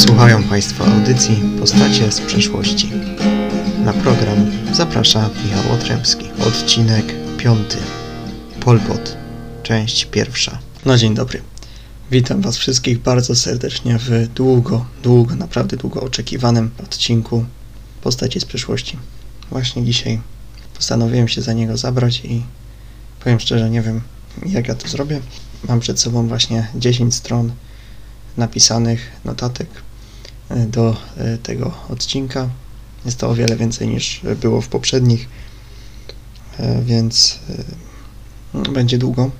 Słuchają Państwo audycji Postacie z przeszłości. Na program zaprasza Michał Otrębski. Odcinek piąty. Polpot. Część pierwsza. No dzień dobry. Witam Was wszystkich bardzo serdecznie w długo, długo, naprawdę długo oczekiwanym odcinku Postacie z przeszłości. Właśnie dzisiaj postanowiłem się za niego zabrać i powiem szczerze, nie wiem jak ja to zrobię. Mam przed sobą właśnie 10 stron napisanych notatek do e, tego odcinka. Jest to o wiele więcej niż było w poprzednich, e, więc będzie długo.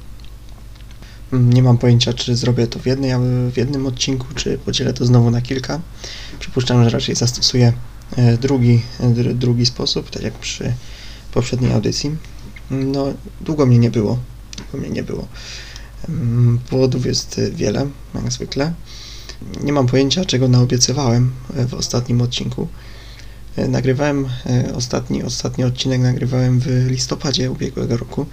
Mm, Nie mam pojęcia, czy zrobię to w, jednej, w jednym odcinku, czy podzielę to znowu na kilka. Przypuszczam, że raczej zastosuję drugi, dr- drugi sposób, tak jak przy poprzedniej audycji. No, długo mnie nie było. Długo mnie nie było. Mm, Powodów jest wiele, jak zwykle. Nie mam pojęcia, czego naobiecywałem w ostatnim odcinku. E, Nagrywałem e, ostatni, ostatni odcinek nagrywałem w listopadzie ubiegłego roku.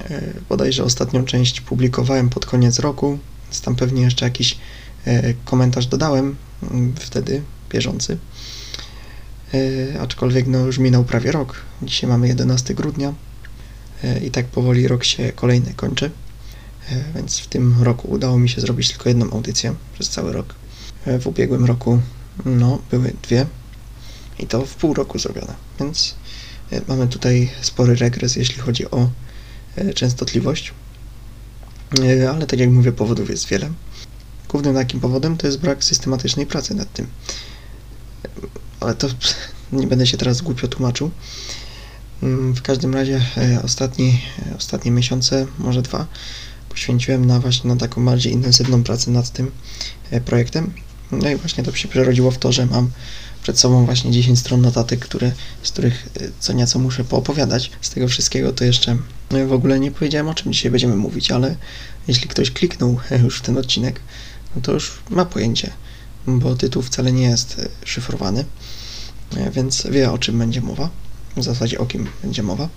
E, Bodajże ostatnią część publikowałem pod koniec roku, więc tam pewnie jeszcze jakiś e, komentarz dodałem mm, wtedy, bieżący. E, Aczkolwiek no już minął prawie rok. Dzisiaj mamy 11 grudnia e, i tak powoli rok się kolejny kończy. E, Więc w tym roku udało mi się zrobić tylko jedną audycję przez cały rok. E, W ubiegłym roku no, były dwie i to w pół roku zrobione. Więc e, mamy tutaj spory regres, jeśli chodzi o częstotliwość. Ale tak jak mówię, powodów jest wiele. Głównym takim powodem to jest brak systematycznej pracy nad tym. Ale to nie będę się teraz głupio tłumaczył. Mm, W każdym razie ostatni, ostatnie miesiące, może dwa, poświęciłem na właśnie na taką bardziej intensywną pracę nad tym e, projektem. No i właśnie to się przerodziło w to, że mam przed sobą właśnie 10 stron notatek, które, z których e, co nieco muszę poopowiadać. Z tego wszystkiego to jeszcze e, w ogóle nie powiedziałem o czym dzisiaj będziemy mówić, ale jeśli ktoś kliknął już w ten odcinek, no to już ma pojęcie, bo tytuł wcale nie jest szyfrowany, więc wie o czym będzie mowa. W zasadzie o kim będzie mowa.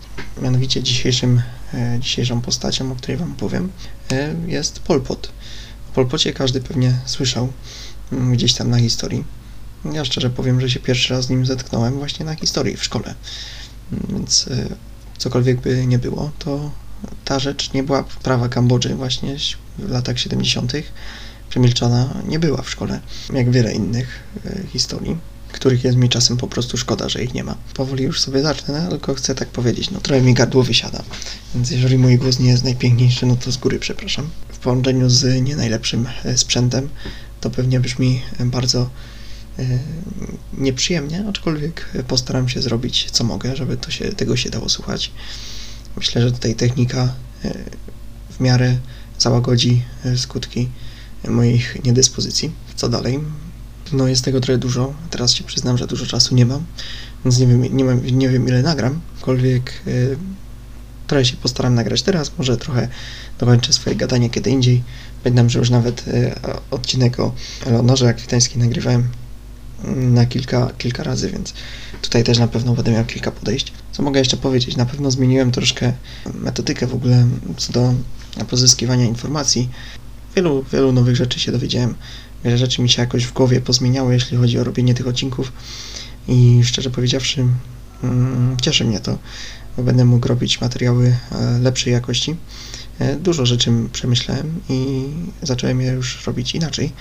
Mianowicie dzisiejszym, dzisiejszą postacią, o której Wam powiem, e, jest Polpot. O Polpocie każdy pewnie słyszał mm, gdzieś tam na historii. Ja szczerze powiem, że się pierwszy raz z nim zetknąłem właśnie na historii w szkole. Mm, Więc e, cokolwiek by nie było, to ta rzecz nie była prawa Kambodży właśnie w latach 70. przemilczana nie była w szkole, jak wiele innych e, historii których jest mi czasem po prostu szkoda, że ich nie ma. Powoli już sobie zacznę, tylko chcę tak powiedzieć, no trochę mi gardło wysiada, więc jeżeli mój głos nie jest najpiękniejszy, no to z góry przepraszam. W połączeniu z nie najlepszym e, sprzętem to pewnie brzmi bardzo e, nieprzyjemnie, aczkolwiek postaram się zrobić co mogę, żeby to się, tego się dało słuchać. Myślę, że tutaj technika e, w miarę załagodzi e, skutki moich niedyspozycji. Co dalej? No jest tego trochę dużo. Teraz się przyznam, że dużo czasu nie mam, więc nie wiem, nie, mam, nie wiem ile nagram. Aczkolwiek y, trochę się postaram nagrać teraz, może trochę dokończę swoje gadanie kiedy indziej. Pamiętam, że już nawet y, odcinek o Eleonorze Akwitańskiej nagrywałem mm, na kilka, kilka razy, więc tutaj też na pewno będę miał kilka podejść. Co mogę jeszcze powiedzieć? Na pewno zmieniłem troszkę metodykę w ogóle co do pozyskiwania informacji. Wielu, wielu nowych rzeczy się dowiedziałem. Rzeczy mi się jakoś w głowie pozmieniało, jeśli chodzi o robienie tych odcinków i szczerze powiedziawszy, mm, cieszy mnie to, bo będę mógł robić materiały e, lepszej jakości. E, Dużo rzeczy przemyślałem i zacząłem je już robić inaczej.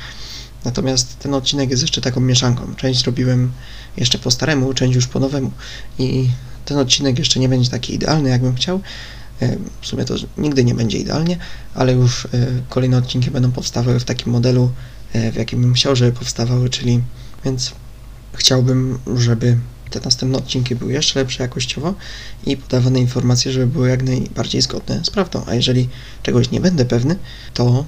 Natomiast ten odcinek jest jeszcze taką mieszanką. Część robiłem jeszcze po staremu, część już po nowemu i ten odcinek jeszcze nie będzie taki idealny, jakbym chciał. E, W sumie to nigdy nie będzie idealnie, ale już kolejne odcinki będą powstawały w takim modelu, w jakim bym chciał, żeby powstawały, czyli więc chciałbym, żeby te następne odcinki były jeszcze lepsze jakościowo i podawane informacje, żeby były jak najbardziej zgodne z prawdą. A jeżeli czegoś nie będę pewny, to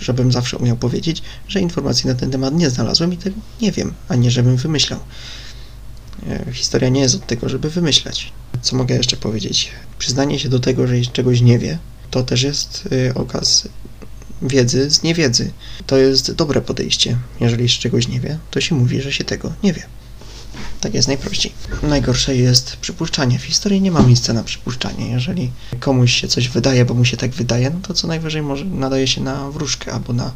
żebym zawsze umiał powiedzieć, że informacji na ten temat nie znalazłem i tego nie wiem, a nie żebym wymyślał. E, Historia nie jest od tego, żeby wymyślać. Co mogę jeszcze powiedzieć? Przyznanie się do tego, że czegoś nie wie, to też jest y, okaz wiedzy z niewiedzy. To jest dobre podejście. Jeżeli się czegoś nie wie, to się mówi, że się tego nie wie. Tak jest najprościej. Najgorsze jest przypuszczanie. W historii nie ma miejsca na przypuszczanie. Jeżeli komuś się coś wydaje, bo mu się tak wydaje, no to co najwyżej może nadaje się na wróżkę albo na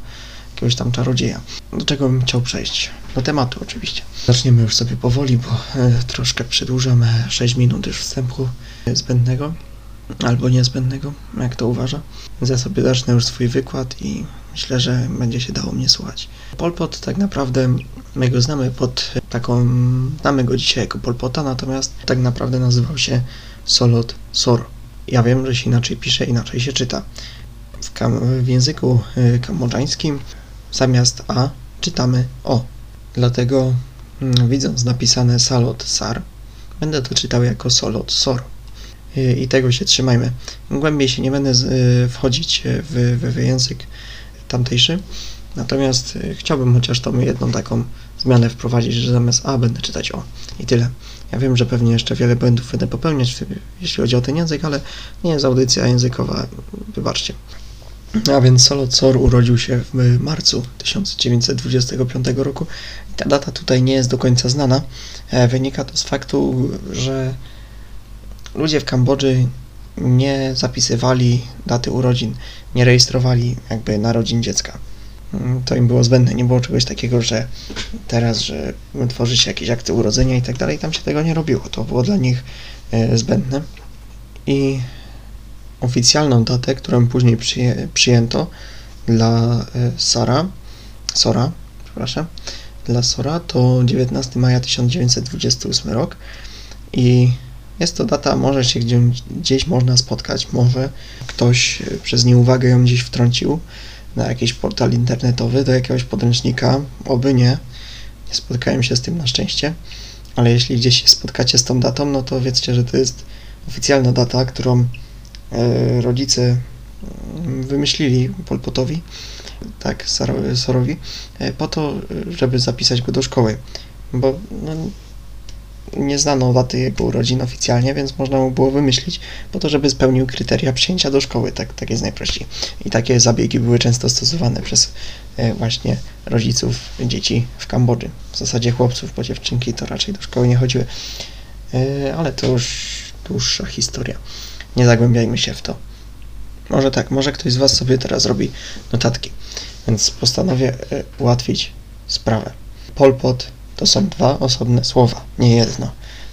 jakiegoś tam czarodzieja. Do czego bym chciał przejść? Do tematu oczywiście. Zaczniemy już sobie powoli, bo e, troszkę przedłużamy 6 minut już wstępu zbędnego albo niezbędnego, jak to uważa. Ja sobie zacznę już swój wykład i myślę, że będzie się dało mnie słuchać. Pol Pot tak naprawdę, my go znamy pod taką, znamy go dzisiaj jako Pol Pota, natomiast tak naprawdę nazywał się Solot Sor. Ja wiem, że się inaczej pisze, inaczej się czyta. W, kam- w języku y, kambodżańskim zamiast A czytamy O. Dlatego mm, widząc napisane Salot Sar, będę to czytał jako Solot Sor. Y, I tego się trzymajmy. Głębiej się nie będę y, wchodzić w, w, w język tamtejszy, natomiast y, chciałbym chociaż tą jedną taką zmianę wprowadzić, że zamiast A będę czytać O. I tyle. Ja wiem, że pewnie jeszcze wiele błędów będę popełniać, jeśli chodzi o ten język, ale nie jest audycja językowa, wybaczcie. A więc Solo Cor urodził się w marcu 1925 roku. Ta data tutaj nie jest do końca znana. E, wynika to z faktu, że ludzie w Kambodży nie zapisywali daty urodzin, nie rejestrowali jakby narodzin dziecka. Mm, to im było zbędne, nie było czegoś takiego, że teraz, że tworzy się jakieś akty urodzenia i tak dalej, tam się tego nie robiło, to było dla nich e, zbędne. I oficjalną datę, którą później przyję, przyjęto dla e, Sara, Sora, przepraszam, dla Sora to 19 maja 1928 rok i jest to data, może się gdzieś, gdzieś można spotkać, może ktoś e, przez nieuwagę ją gdzieś wtrącił na jakiś portal internetowy, do jakiegoś podręcznika, oby nie. Nie spotkałem się z tym na szczęście, ale jeśli gdzieś się spotkacie z tą datą, no to wiedzcie, że to jest oficjalna data, którą e, rodzice mm, wymyślili Polpotowi, tak, Sorowi, e, po to, żeby zapisać go do szkoły, bo no, nie znano daty jego urodzin oficjalnie, więc można mu było wymyślić po to, żeby spełnił kryteria przyjęcia do szkoły, tak, tak jest najprościej. I takie zabiegi były często stosowane przez e, właśnie rodziców dzieci w Kambodży. W zasadzie chłopców, bo dziewczynki to raczej do szkoły nie chodziły. E, ale to już dłuższa historia. Nie zagłębiajmy się w to. Może tak, może ktoś z Was sobie teraz robi notatki, więc postanowię e, ułatwić sprawę. Polpot to są dwa osobne słowa, nie jedno.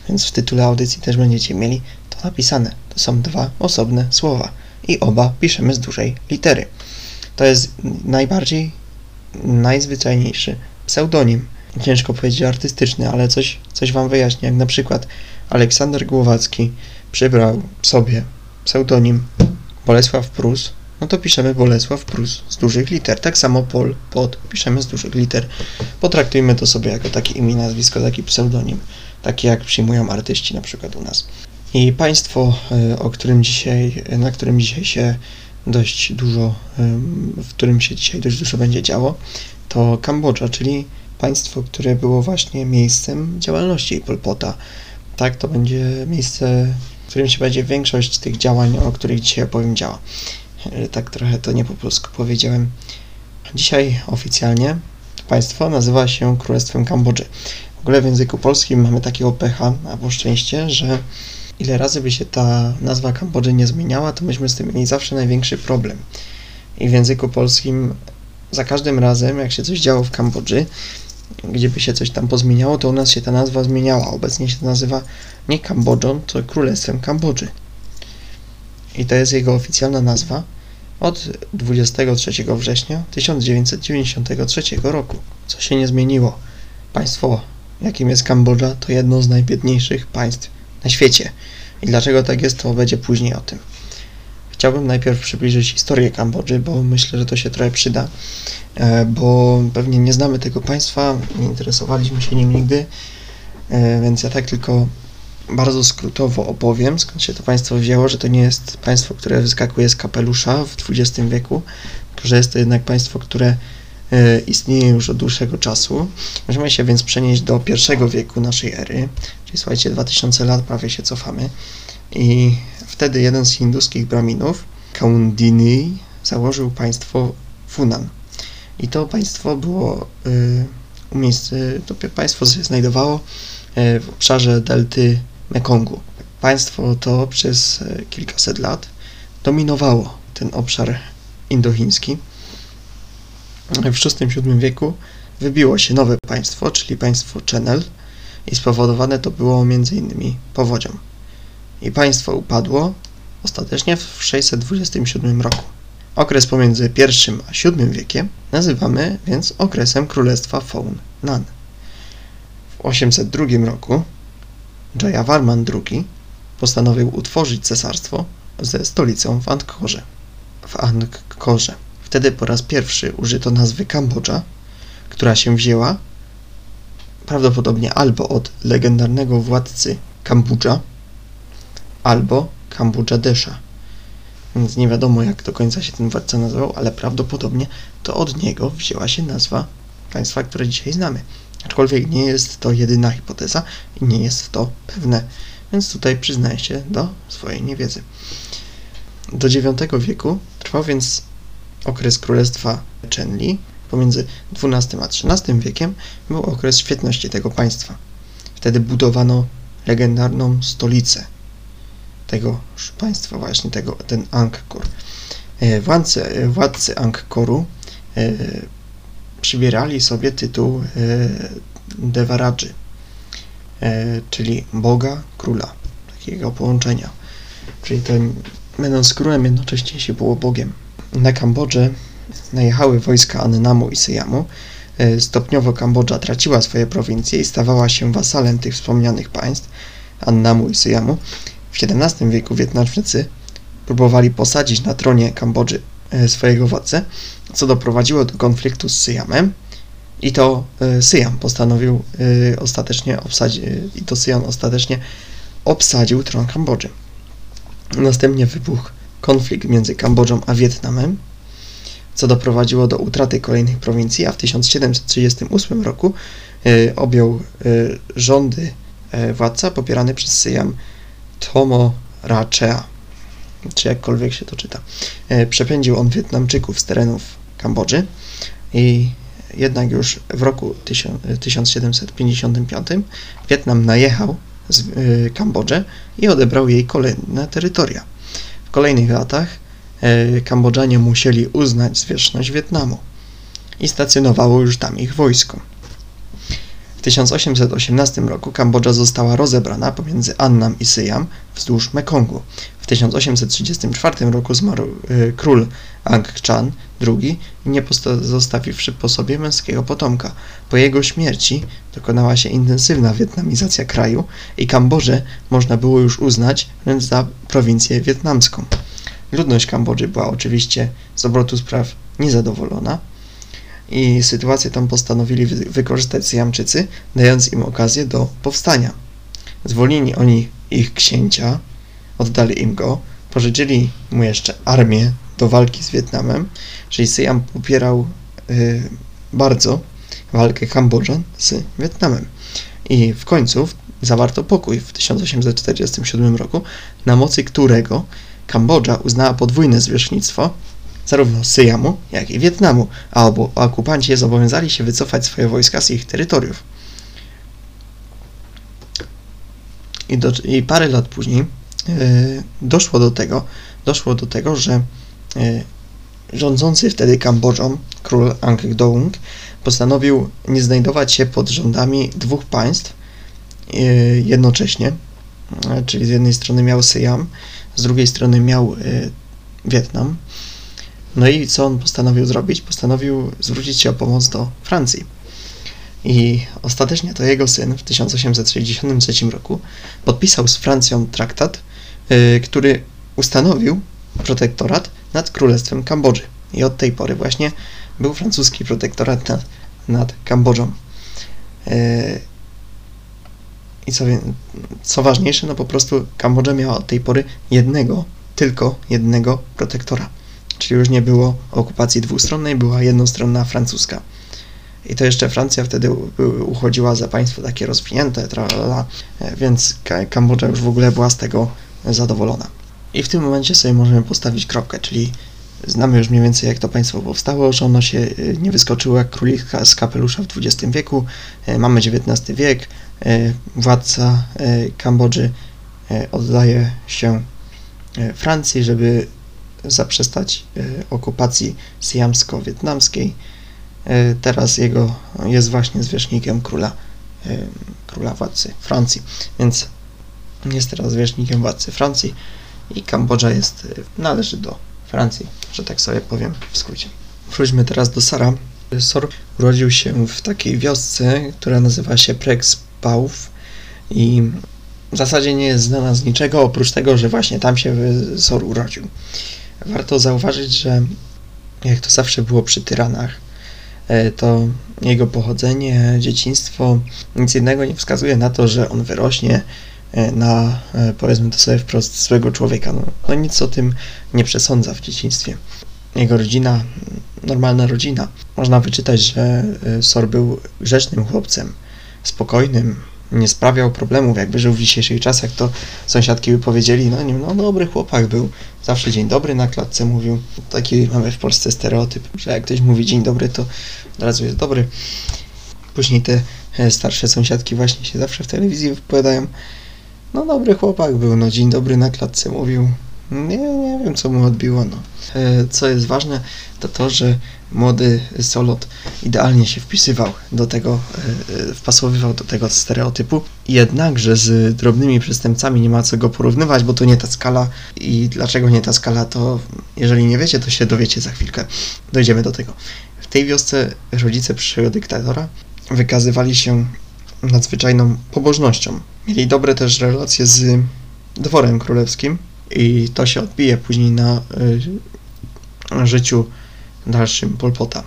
Więc w tytule audycji też będziecie mieli to napisane. To są dwa osobne słowa i oba piszemy z dużej litery. To jest najbardziej, najzwyczajniejszy pseudonim. Ciężko powiedzieć artystyczny, ale coś, coś Wam wyjaśnię. Jak na przykład Aleksander Głowacki przybrał sobie pseudonim Bolesław Prus, no to piszemy Bolesław Prus z dużych liter. Tak samo Pol, Pod piszemy z dużych liter. Potraktujmy to sobie jako takie imię, nazwisko, taki pseudonim, taki jak przyjmują artyści na przykład u nas. I państwo, e, o którym dzisiaj, na którym dzisiaj się dość dużo, w którym się dzisiaj dość dużo będzie działo, to Kambodża, czyli państwo, które było właśnie miejscem działalności Polpota. Tak, to będzie miejsce, w którym się będzie większość tych działań, o których dzisiaj opowiem, działa. E, tak trochę to nie po polsku powiedziałem. Dzisiaj oficjalnie państwo nazywa się Królestwem Kambodży. W ogóle w języku polskim mamy takiego pecha, albo szczęście, że ile razy by się ta nazwa Kambodży nie zmieniała, to myśmy z tym mieli zawsze największy problem. I w języku polskim za każdym razem, jak się coś działo w Kambodży, gdzie by się coś tam pozmieniało, to u nas się ta nazwa zmieniała. Obecnie się to nazywa nie Kambodżą, to Królestwem Kambodży. I to jest jego oficjalna nazwa od 23 września 1993 roku, co się nie zmieniło. Państwo, jakim jest Kambodża, to jedno z najbiedniejszych państw na świecie. I dlaczego tak jest, to będzie później o tym. Chciałbym najpierw przybliżyć historię Kambodży, bo myślę, że to się trochę przyda, e, bo pewnie nie znamy tego państwa, nie interesowaliśmy się nim nigdy, e, więc ja tak tylko bardzo skrótowo opowiem, skąd się to państwo wzięło, że to nie jest państwo, które wyskakuje z kapelusza w XX wieku, tylko że jest to jednak państwo, które e, istnieje już od dłuższego czasu. Możemy się więc przenieść do pierwszego wieku naszej ery, czyli słuchajcie, 2000 lat prawie się cofamy. I wtedy jeden z hinduskich braminów, Kaundini, założył państwo Funan. I to państwo było y, umiejsc... to państwo się znajdowało e, w obszarze delty Mekongu. Państwo to przez e, kilkaset lat dominowało ten obszar indochiński w VI-VII wieku wybiło się nowe państwo, czyli państwo Channel i spowodowane to było m.in. powodzią. I państwo upadło ostatecznie w 627 roku. Okres pomiędzy I a VII wiekiem nazywamy więc okresem Królestwa Faun Nan. W 802 roku Jayavarman II postanowił utworzyć cesarstwo ze stolicą w Angkorze. W Angkorze. Wtedy po raz pierwszy użyto nazwy Kambodża, która się wzięła prawdopodobnie albo od legendarnego władcy Kambodża, albo Kambodżadesza. Więc nie wiadomo, jak do końca się ten władca nazywał, ale prawdopodobnie to od niego wzięła się nazwa państwa, które dzisiaj znamy. Aczkolwiek nie jest to jedyna hipoteza i nie jest to pewne, więc tutaj przyznaję się do swojej niewiedzy. Do IX wieku trwał więc okres królestwa Chenli. Pomiędzy XII a XIII wiekiem był okres świetności tego państwa. Wtedy budowano legendarną stolicę tego państwa, właśnie tego, ten Angkor. E, władcy, e, władcy Angkoru e, przybierali sobie tytuł Devaradży, czyli Boga Króla, takiego połączenia. Czyli ten, będąc królem, jednocześnie się było Bogiem. Na Kambodżę najechały wojska Annamu i Syjamu. Stopniowo Kambodża traciła swoje prowincje i stawała się wasalem tych wspomnianych państw, Annamu i Syjamu. W XVII wieku Wietnamczycy próbowali posadzić na tronie Kambodży e, swojego władcę, co doprowadziło do konfliktu z Syjamem i to e, Syjam postanowił e, ostatecznie obsadzić, i to Syjam ostatecznie obsadził tron Kambodży. Następnie wybuchł konflikt między Kambodżą a Wietnamem, co doprowadziło do utraty kolejnych prowincji, a w 1738 roku objął rządy władca popierany przez Syjam Tomo Rachea, czy jakkolwiek się to czyta. E, przepędził on Wietnamczyków z terenów Kambodży i jednak już w roku 1755 Wietnam najechał z e, Kambodżę i odebrał jej kolejne terytoria. W kolejnych latach e, Kambodżanie musieli uznać zwierzchność Wietnamu i stacjonowało już tam ich wojsko. 1818 roku Kambodża została rozebrana pomiędzy Annam i Syjam wzdłuż Mekongu. W 1834 roku zmarł y, król Ang Chan II, nie zostawiwszy po sobie męskiego potomka. Po jego śmierci dokonała się intensywna wietnamizacja kraju i Kambodżę można było już uznać za prowincję wietnamską. Ludność Kambodży była oczywiście z obrotu spraw niezadowolona, i sytuację tą postanowili wykorzystać Syjamczycy, dając im okazję do powstania. Zwolnili oni ich księcia, oddali im go, pożyczyli mu jeszcze armię do walki z Wietnamem, czyli Syjam popierał y, bardzo walkę Kambodżan z Wietnamem. I w końcu zawarto pokój w 1847 roku, na mocy którego Kambodża uznała podwójne zwierzchnictwo zarówno Syjamu, jak i Wietnamu, a obu okupanci zobowiązali się wycofać swoje wojska z ich terytoriów. I, do, i parę lat później yy, doszło do tego, doszło do tego, że yy, rządzący wtedy Kambodżą, król Ang Doung, postanowił nie znajdować się pod rządami dwóch państw yy, jednocześnie, czyli z jednej strony miał Syjam, z drugiej strony miał Wietnam, no i co on postanowił zrobić? Postanowił zwrócić się o pomoc do Francji. I ostatecznie to jego syn w 1863 roku podpisał z Francją traktat, yy, który ustanowił protektorat nad Królestwem Kambodży. I od tej pory właśnie był francuski protektorat nad, nad Kambodżą. Yy, I co, co ważniejsze, no po prostu Kambodża miała od tej pory jednego, tylko jednego protektora. Czyli już nie było okupacji dwustronnej, była jednostronna francuska. I to jeszcze Francja wtedy uchodziła za państwo takie rozwinięte, tralala, więc Kambodża już w ogóle była z tego zadowolona. I w tym momencie sobie możemy postawić kropkę, czyli znamy już mniej więcej jak to państwo powstało, że ono się y, nie wyskoczyło jak królika z kapelusza w XX wieku. Y, mamy XIX wiek, władca Kambodży oddaje się Francji, żeby zaprzestać e, okupacji syjamsko-wietnamskiej. E, teraz jego jest właśnie zwierzchnikiem króla, e, króla władcy Francji, więc jest teraz zwierzchnikiem władcy Francji i Kambodża jest, należy do Francji, że tak sobie powiem w skrócie. Wróćmy teraz do Sara. Sor urodził się w takiej wiosce, która nazywa się Prexpauf i w zasadzie nie jest znana z niczego, oprócz tego, że właśnie tam się Sor urodził. Warto zauważyć, że jak to zawsze było przy tyranach, e, to jego pochodzenie, dzieciństwo, nic innego nie wskazuje na to, że on wyrośnie e, na, e, powiedzmy to sobie wprost, złego człowieka. No, no nic o tym nie przesądza w dzieciństwie. Jego rodzina, normalna rodzina. Można wyczytać, że Sor był grzecznym chłopcem, spokojnym, nie sprawiał problemów. Jakby żył w dzisiejszych czasach, to sąsiadki by powiedzieli, no nie no dobry chłopak był, zawsze dzień dobry na klatce mówił. Taki mamy w Polsce stereotyp, że jak ktoś mówi dzień dobry, to od razu jest dobry. Później te e, starsze sąsiadki właśnie się zawsze w telewizji wypowiadają, no dobry chłopak był, no dzień dobry na klatce mówił. Nie, nie wiem, co mu odbiło. No. E, co jest ważne, to to, że młody Solot idealnie się wpisywał do tego, e, wpasowywał do tego stereotypu. Jednakże z drobnymi przestępcami nie ma co go porównywać, bo to nie ta skala. I dlaczego nie ta skala, to jeżeli nie wiecie, to się dowiecie za chwilkę. Dojdziemy do tego. W tej wiosce rodzice przyszłego dyktatora wykazywali się nadzwyczajną pobożnością. Mieli dobre też relacje z dworem królewskim i to się odbije później na y, życiu dalszym Polpota.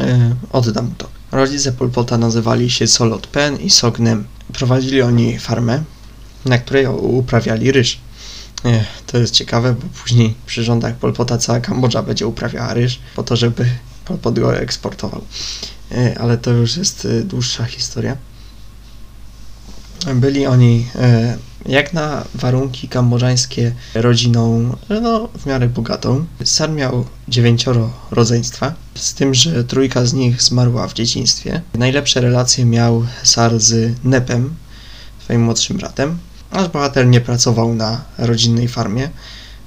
Y, oddam to. Rodzice Polpota nazywali się Solot Pen i Sognem. Prowadzili oni farmę, na której uprawiali ryż. Y, to jest ciekawe, bo później przy rządach Polpota cała Kambodża będzie uprawiała ryż po to, żeby Polpot go eksportował. Y, ale to już jest y, dłuższa historia. Byli oni jak na warunki kambodżańskie rodziną no, w miarę bogatą. Sar miał dziewięcioro rodzeństwa, z tym, że trójka z nich zmarła w dzieciństwie. Najlepsze relacje miał Sar z Nepem, swoim młodszym bratem. Nasz bohater nie pracował na rodzinnej farmie,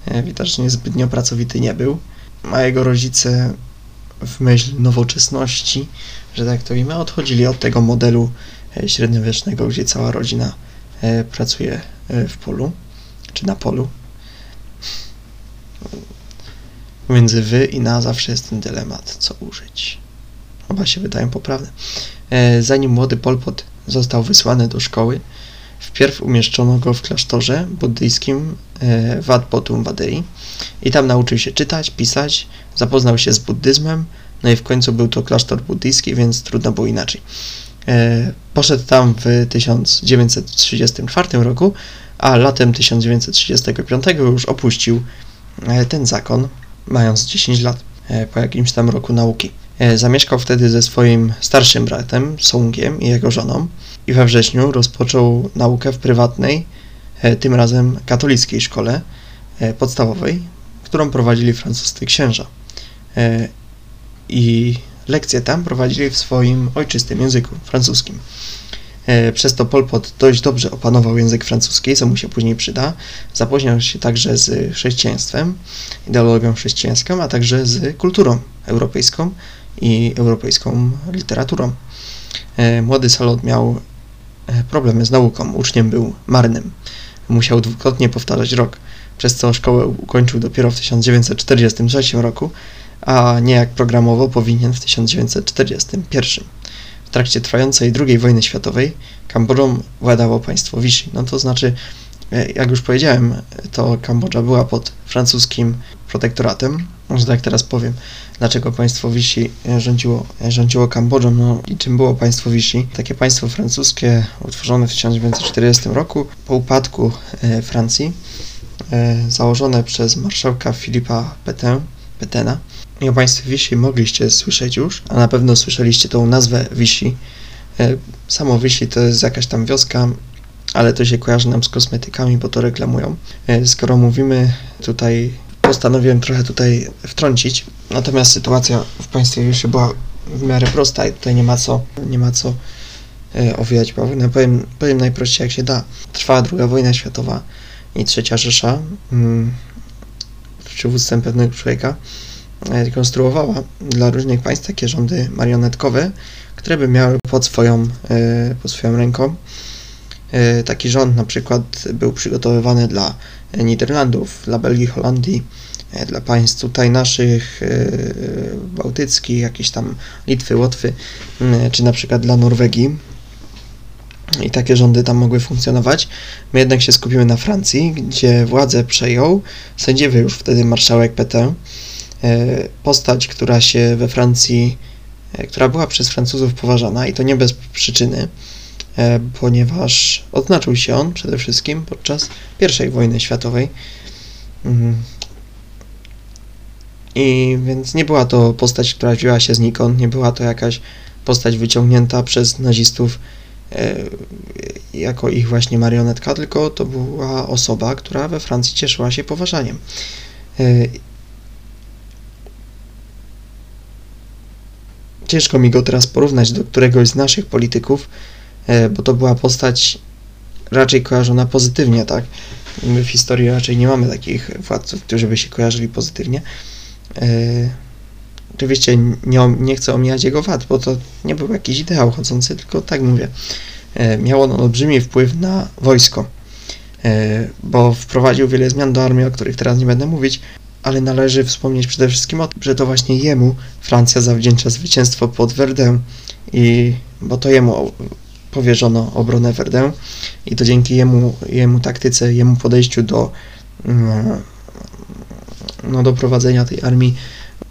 e, widocznie zbytnio pracowity nie był, a jego rodzice w myśl nowoczesności, że tak to imię, odchodzili od tego modelu e, średniowiecznego, gdzie cała rodzina E, pracuje e, w polu, czy na polu. Między wy i na zawsze jest ten dylemat, co użyć. Oba się wydają poprawne. E, zanim młody Polpot został wysłany do szkoły, wpierw umieszczono go w klasztorze buddyjskim Wat Potum Wadei i tam nauczył się czytać, pisać, zapoznał się z buddyzmem, no i w końcu był to klasztor buddyjski, więc trudno było inaczej. E, poszedł tam w 1934 roku, a latem 1935 już opuścił e, ten zakon, mając 10 lat e, po jakimś tam roku nauki. Zamieszkał wtedy ze swoim starszym bratem, Songiem i jego żoną i we wrześniu rozpoczął naukę w prywatnej, tym razem katolickiej szkole podstawowej, którą prowadzili francuscy księża. I lekcje tam prowadzili w swoim ojczystym języku, francuskim. E, przez to Pol Pot dość dobrze opanował język francuski, co mu się później przyda. Zapoznał się także z chrześcijaństwem, ideologią chrześcijańską, a także z kulturą europejską i europejską literaturą. E, młody Salot miał e, problemy z nauką, uczniem był marnym. Musiał dwukrotnie powtarzać rok, przez co szkołę ukończył dopiero w 1943 roku, a nie jak programowo powinien w 1941. W trakcie trwającej II wojny światowej Kambodżą władało państwo Vichy. No to znaczy, e, jak już powiedziałem, to Kambodża była pod francuskim protektoratem. Może tak teraz powiem, dlaczego państwo Vichy rządziło, rządziło Kambodżą. No i czym było państwo Vichy? Takie państwo francuskie utworzone w 1940 roku po upadku e, Francji, e, założone przez marszałka Filipa Petena i o państwie Wisi mogliście słyszeć już, a na pewno słyszeliście tą nazwę Wisi. E, samo Wisi to jest jakaś tam wioska, ale to się kojarzy nam z kosmetykami, bo to reklamują. E, skoro mówimy tutaj, postanowiłem trochę tutaj wtrącić, natomiast sytuacja w państwie Wisi była w miarę prosta i tutaj nie ma co, nie ma co e, owijać bawełnę. Powiem, powiem najprościej jak się da. Trwała druga wojna światowa i trzecia Rzesza, mm, przywództwem pewnego człowieka, konstruowała dla różnych państw takie rządy marionetkowe, które by miały pod swoją, e, pod swoją ręką. E, taki rząd na przykład był przygotowywany dla Niderlandów, dla Belgii, Holandii, dla państw tutaj naszych bałtyckich, jakieś tam Litwy, Łotwy, czy na przykład dla Norwegii. I takie rządy tam mogły funkcjonować. My jednak się skupimy na Francji, gdzie władzę przejął sędziowy już wtedy marszałek Pétain, postać, która się we Francji E, która była przez Francuzów poważana i to nie bez przyczyny, e, ponieważ odznaczył się on przede wszystkim podczas I wojny światowej. Mhm. I więc nie była to postać, która wzięła się znikąd, nie była to jakaś postać wyciągnięta przez nazistów e, jako ich właśnie marionetka, tylko to była osoba, która we Francji cieszyła się poważaniem. Ciężko mi go teraz porównać do któregoś z naszych polityków, e, bo to była postać raczej kojarzona pozytywnie, tak? My w historii raczej nie mamy takich władców, którzy by się kojarzyli pozytywnie. E, oczywiście nie, nie chcę omijać jego wad, bo to nie był jakiś ideał chodzący, tylko tak mówię. E, miał on olbrzymi wpływ na wojsko, bo wprowadził wiele zmian do armii, o których teraz nie będę mówić, ale należy wspomnieć przede wszystkim o tym, że to właśnie jemu Francja zawdzięcza zwycięstwo pod Verdun i bo to jemu powierzono obronę Verdun i to dzięki jemu, jemu taktyce, jemu podejściu do mm, no, do prowadzenia tej armii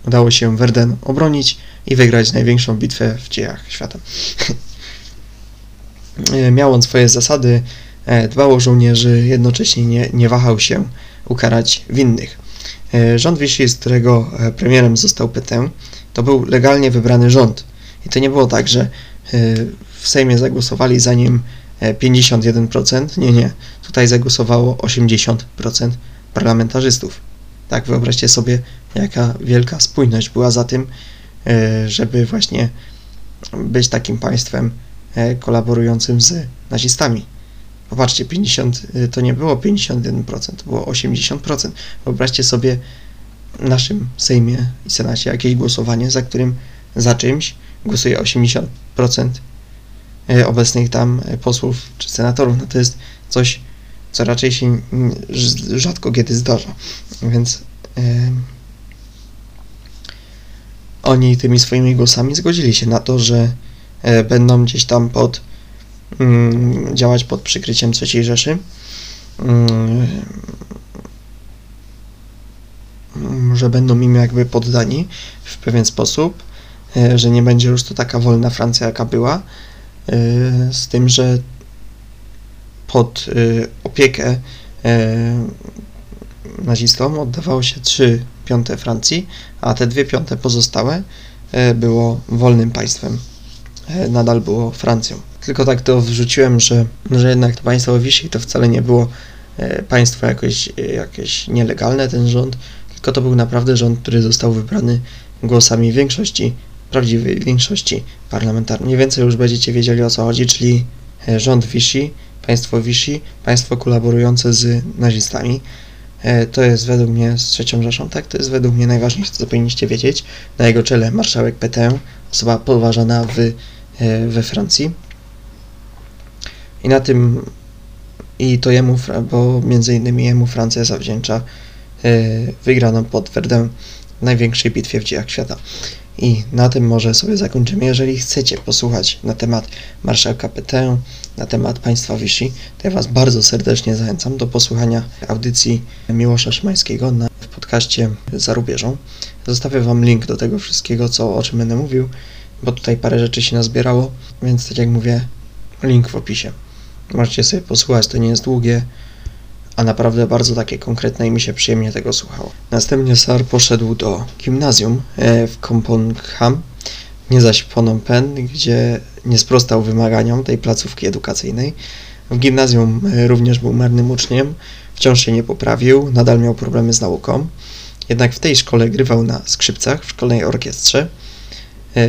udało się Verdun obronić i wygrać największą bitwę w dziejach świata. Miał on swoje zasady, e, dbał o żołnierzy, jednocześnie nie, nie wahał się ukarać winnych. E, rząd Vichy, z którego e, premierem został Pétain, to był legalnie wybrany rząd. I to nie było tak, że e, w Sejmie zagłosowali za nim 51%. Nie, nie. Tutaj zagłosowało 80% parlamentarzystów. Tak, wyobraźcie sobie, jaka wielka spójność była za tym, żeby właśnie być takim państwem kolaborującym z nazistami. Popatrzcie, 50 y, to nie było 51%, to było 80%. Wyobraźcie sobie w naszym Sejmie i Senacie jakieś głosowanie, za którym za czymś głosuje 80% y, obecnych tam y, posłów czy senatorów. No to jest coś, co raczej się rzadko kiedy zdarza. Więc oni tymi swoimi głosami zgodzili się na to, że będą gdzieś tam pod Mm, działać pod przykryciem III Rzeszy. Mm, że będą im jakby poddani w pewien sposób, e, że nie będzie już to taka wolna Francja, jaka była, e, z tym, że pod e, opiekę nazistom oddawało się 3 piąte Francji, a te dwie piąte pozostałe było wolnym państwem, nadal było Francją. Tylko tak to wrzuciłem, że, że jednak to państwo wisi to wcale nie było e, państwo jakoś, e, jakieś nielegalne, ten rząd, tylko to był naprawdę rząd, który został wybrany głosami większości, prawdziwej większości parlamentarnej. Mniej więcej już będziecie wiedzieli o co chodzi, czyli e, rząd Vichy, państwo Vichy, państwo kolaborujące z nazistami. To jest według mnie z trzecią Rzeszą, tak? To jest według mnie najważniejsze, co powinniście wiedzieć. Na jego czele marszałek Pétain, osoba poważana w, we Francji. I na tym, i to jemu, bo między innymi jemu Francja zawdzięcza e, wygraną pod Verdun w największej bitwie w dziejach świata. I na tym może sobie zakończymy. Jeżeli chcecie posłuchać na temat marszałka Pétain, na temat państwa Vichy, to ja Was bardzo serdecznie zachęcam do posłuchania audycji Miłosza Szymańskiego na, w podcaście Za rubieżą. Zostawię Wam link do tego wszystkiego, co, o czym będę mówił, bo tutaj parę rzeczy się nazbierało, więc tak jak mówię, link w opisie. Możecie sobie posłuchać, to nie jest długie, a naprawdę bardzo takie konkretne i mi się przyjemnie tego słuchało. Następnie Sar poszedł do gimnazjum e, w Kompongham, nie zaś Phnom Penh, gdzie nie sprostał wymaganiom tej placówki edukacyjnej. W gimnazjum e, również był marnym uczniem, wciąż się nie poprawił, nadal miał problemy z nauką. Jednak w tej szkole grywał na skrzypcach w szkolnej orkiestrze, e,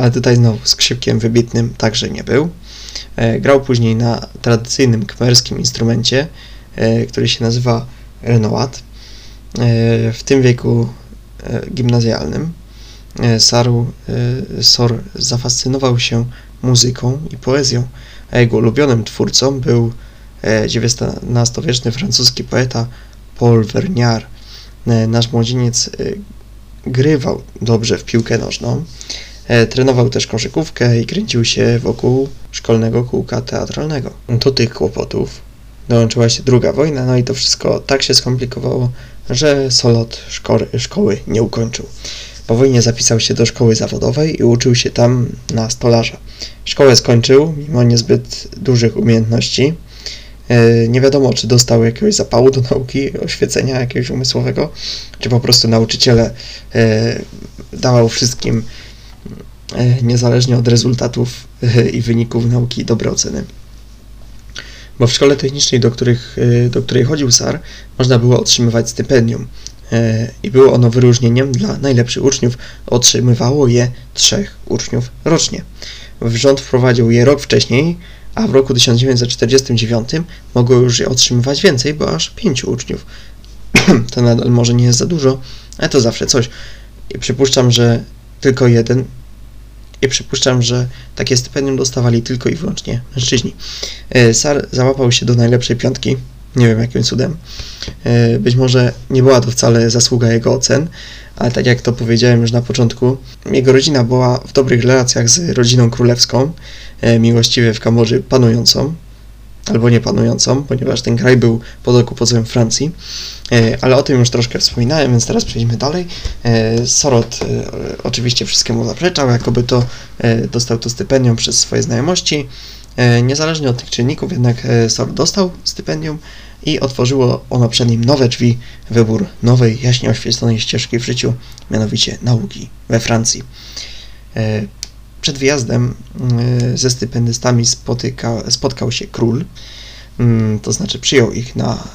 ale tutaj znowu skrzypkiem wybitnym także nie był. E, grał później na tradycyjnym kmerskim instrumencie, e, który się nazywa Renoat. E, w tym wieku gimnazjalnym Saru, Sor zafascynował się muzyką i poezją, a jego ulubionym twórcą był XIX-wieczny francuski poeta Paul Verniard. Nasz młodzieniec grywał dobrze w piłkę nożną, trenował też koszykówkę i kręcił się wokół szkolnego kółka teatralnego. Do tych kłopotów dołączyła się druga wojna, no i to wszystko tak się skomplikowało, że Solot szkoły, szkoły nie ukończył. Po wojnie zapisał się do szkoły zawodowej i uczył się tam na stolarza. Szkołę skończył, mimo niezbyt dużych umiejętności. E, nie wiadomo, czy dostał jakiegoś zapału do nauki, oświecenia jakiegoś umysłowego, czy po prostu nauczyciele e, dawał wszystkim, e, niezależnie od rezultatów i wyników nauki, dobre oceny bo w szkole technicznej, do, których, e, do której chodził SAR, można było otrzymywać stypendium e, i było ono wyróżnieniem dla najlepszych uczniów. Otrzymywało je trzech uczniów rocznie. Rząd wprowadził je rok wcześniej, a w roku 1949 mogło już je otrzymywać więcej, bo aż pięciu uczniów. to nadal może nie jest za dużo, ale to zawsze coś. I przypuszczam, że tylko jeden i przypuszczam, że takie stypendium dostawali tylko i wyłącznie mężczyźni. E, Sar załapał się do najlepszej piątki, nie wiem jakim cudem. E, być może nie była to wcale zasługa jego ocen, ale tak jak to powiedziałem już na początku, jego rodzina była w dobrych relacjach z rodziną królewską, e, miłościwie w Kambodży panującą, albo nie panującą, ponieważ ten kraj był pod okupacją Francji. E, ale o tym już troszkę wspominałem, więc teraz przejdźmy dalej. E, Sorot e, oczywiście wszystkiemu zaprzeczał, jakoby to dostał to stypendium przez swoje znajomości. Niezależnie od tych czynników, jednak Sorot dostał stypendium i otworzyło ono przed nim nowe drzwi, wybór nowej, jaśnie oświetlonej ścieżki w życiu, mianowicie nauki we Francji. Przed wyjazdem ze stypendystami spotyka, spotkał się król, Mm, to znaczy przyjął ich na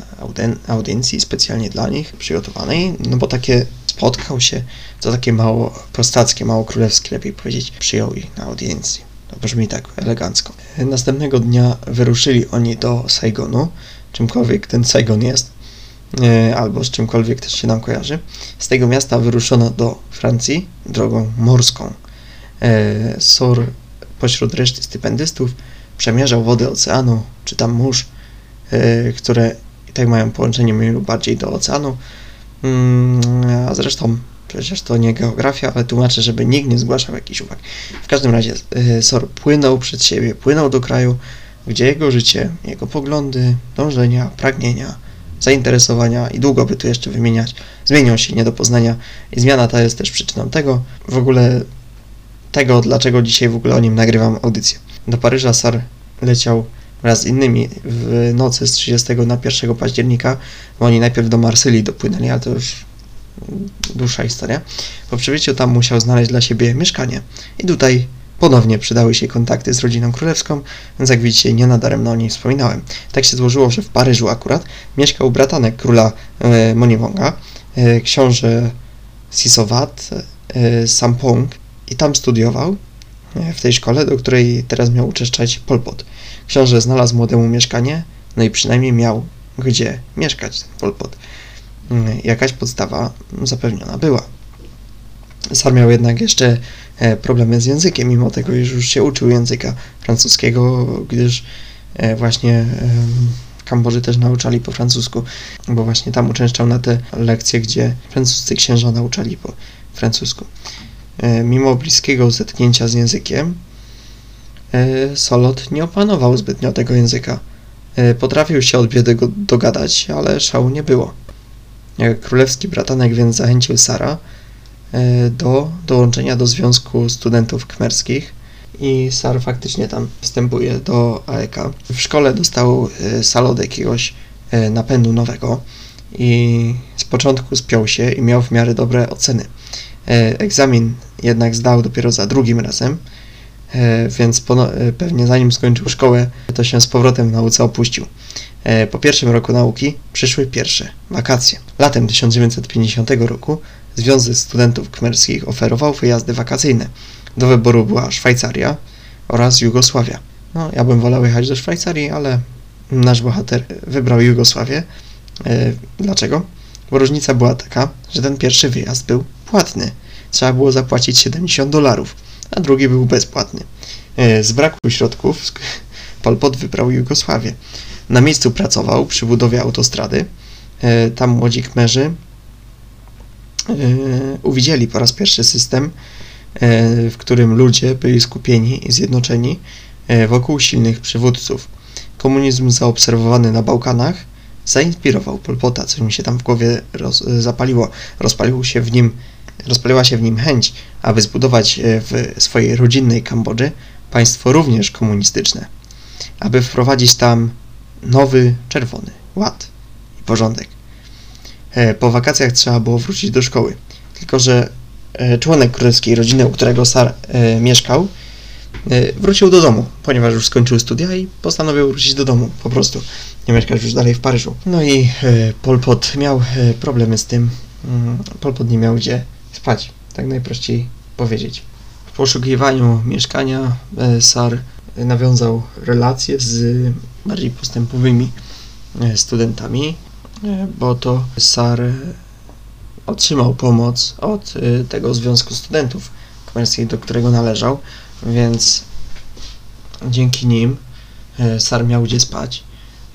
audiencji specjalnie dla nich przygotowanej, no bo takie spotkał się, to takie mało prostackie, mało królewskie, lepiej powiedzieć, przyjął ich na audiencji. To brzmi tak elegancko. Następnego dnia wyruszyli oni do Saigonu, czymkolwiek ten Saigon jest, e, albo z czymkolwiek też się nam kojarzy. Z tego miasta wyruszono do Francji drogą morską. E, Sor pośród reszty stypendystów przemierzał wodę oceanu, czy tam mórz, E, które i tak mają połączenie mniej lub bardziej do oceanu. Mm, a zresztą przecież to nie geografia, ale tłumaczę, żeby nikt nie zgłaszał jakichś uwag. W każdym razie e, Sor płynął przed siebie, płynął do kraju, gdzie jego życie, jego poglądy, dążenia, pragnienia, zainteresowania i długo by tu jeszcze wymieniać, zmienią się nie do poznania i zmiana ta jest też przyczyną tego, w ogóle tego, dlaczego dzisiaj w ogóle o nim nagrywam audycję. Do Paryża Sar leciał wraz z innymi w nocy z 30 na 1 października, bo oni najpierw do Marsylii dopłynęli, ale to już dłuższa historia. Po przybyciu tam musiał znaleźć dla siebie mieszkanie i tutaj ponownie przydały się kontakty z rodziną królewską, więc jak widzicie, nie nadaremno o niej wspominałem. Tak się złożyło, że w Paryżu akurat mieszkał bratanek króla e, Monivonga, e, książę Sisowat e, Sampong i tam studiował e, w tej szkole, do której teraz miał uczęszczać Pol Pot. Książę znalazł młodemu mieszkanie, no i przynajmniej miał gdzie mieszkać ten Pol Pot. Mm, jakaś podstawa zapewniona była. Sar miał jednak jeszcze e, problemy z językiem, mimo tego, iż już się uczył języka francuskiego, gdyż e, właśnie Kambodży też nauczali po francusku, bo właśnie tam uczęszczał na te lekcje, gdzie francuscy księża nauczali po francusku. E, mimo bliskiego zetknięcia z językiem, E, Solot nie opanował zbytnio tego języka. E, potrafił się od biedy dogadać, ale szału nie było. Królewski bratanek więc zachęcił Sara do dołączenia do Związku Studentów Kmerskich i Sar faktycznie tam wstępuje do AEK. W szkole dostał salot jakiegoś napędu nowego i z początku spiął się i miał w miarę dobre oceny. Egzamin jednak zdał dopiero za drugim razem, E, więc e, pewnie zanim skończył szkołę, to się z powrotem w nauce opuścił. E, po pierwszym roku nauki przyszły pierwsze wakacje. Latem 1950 roku Związek Studentów Kmerskich oferował wyjazdy wakacyjne. Do wyboru była Szwajcaria oraz Jugosławia. No, ja bym wolał jechać do Szwajcarii, ale nasz bohater wybrał Jugosławię. Dlaczego? Bo różnica była taka, że ten pierwszy wyjazd był płatny. Trzeba było zapłacić 70 dolarów, a drugi był bezpłatny. E, z braku środków Pol Pot wybrał Jugosławię. Na miejscu pracował przy budowie autostrady. E, tam młodzi kmerzy e, uwidzieli po raz pierwszy system, w którym ludzie byli skupieni i zjednoczeni wokół silnych przywódców. Komunizm zaobserwowany na Bałkanach zainspirował Pol Pota, coś mi się tam w głowie roz, zapaliło. Rozpalił się w nim, rozpaliła się w nim chęć, aby zbudować w swojej rodzinnej Kambodży państwo również komunistyczne, aby wprowadzić tam nowy, czerwony ład i porządek. E, po wakacjach trzeba było wrócić do szkoły, tylko że e, członek królewskiej rodziny, u którego Sar e, mieszkał, wrócił do domu, ponieważ już skończył studia i postanowił wrócić do domu, po prostu, nie mieszkać już dalej w Paryżu. No i Pol Pot miał problemy z tym, mm, Pol Pot nie miał gdzie spać, tak najprościej powiedzieć. Poszukiwaniu mieszkania e, SAR nawiązał relacje z bardziej postępowymi e, studentami, e, bo to SAR otrzymał pomoc od tego Związku Studentów Komercji, do którego należał, więc dzięki nim SAR miał gdzie spać.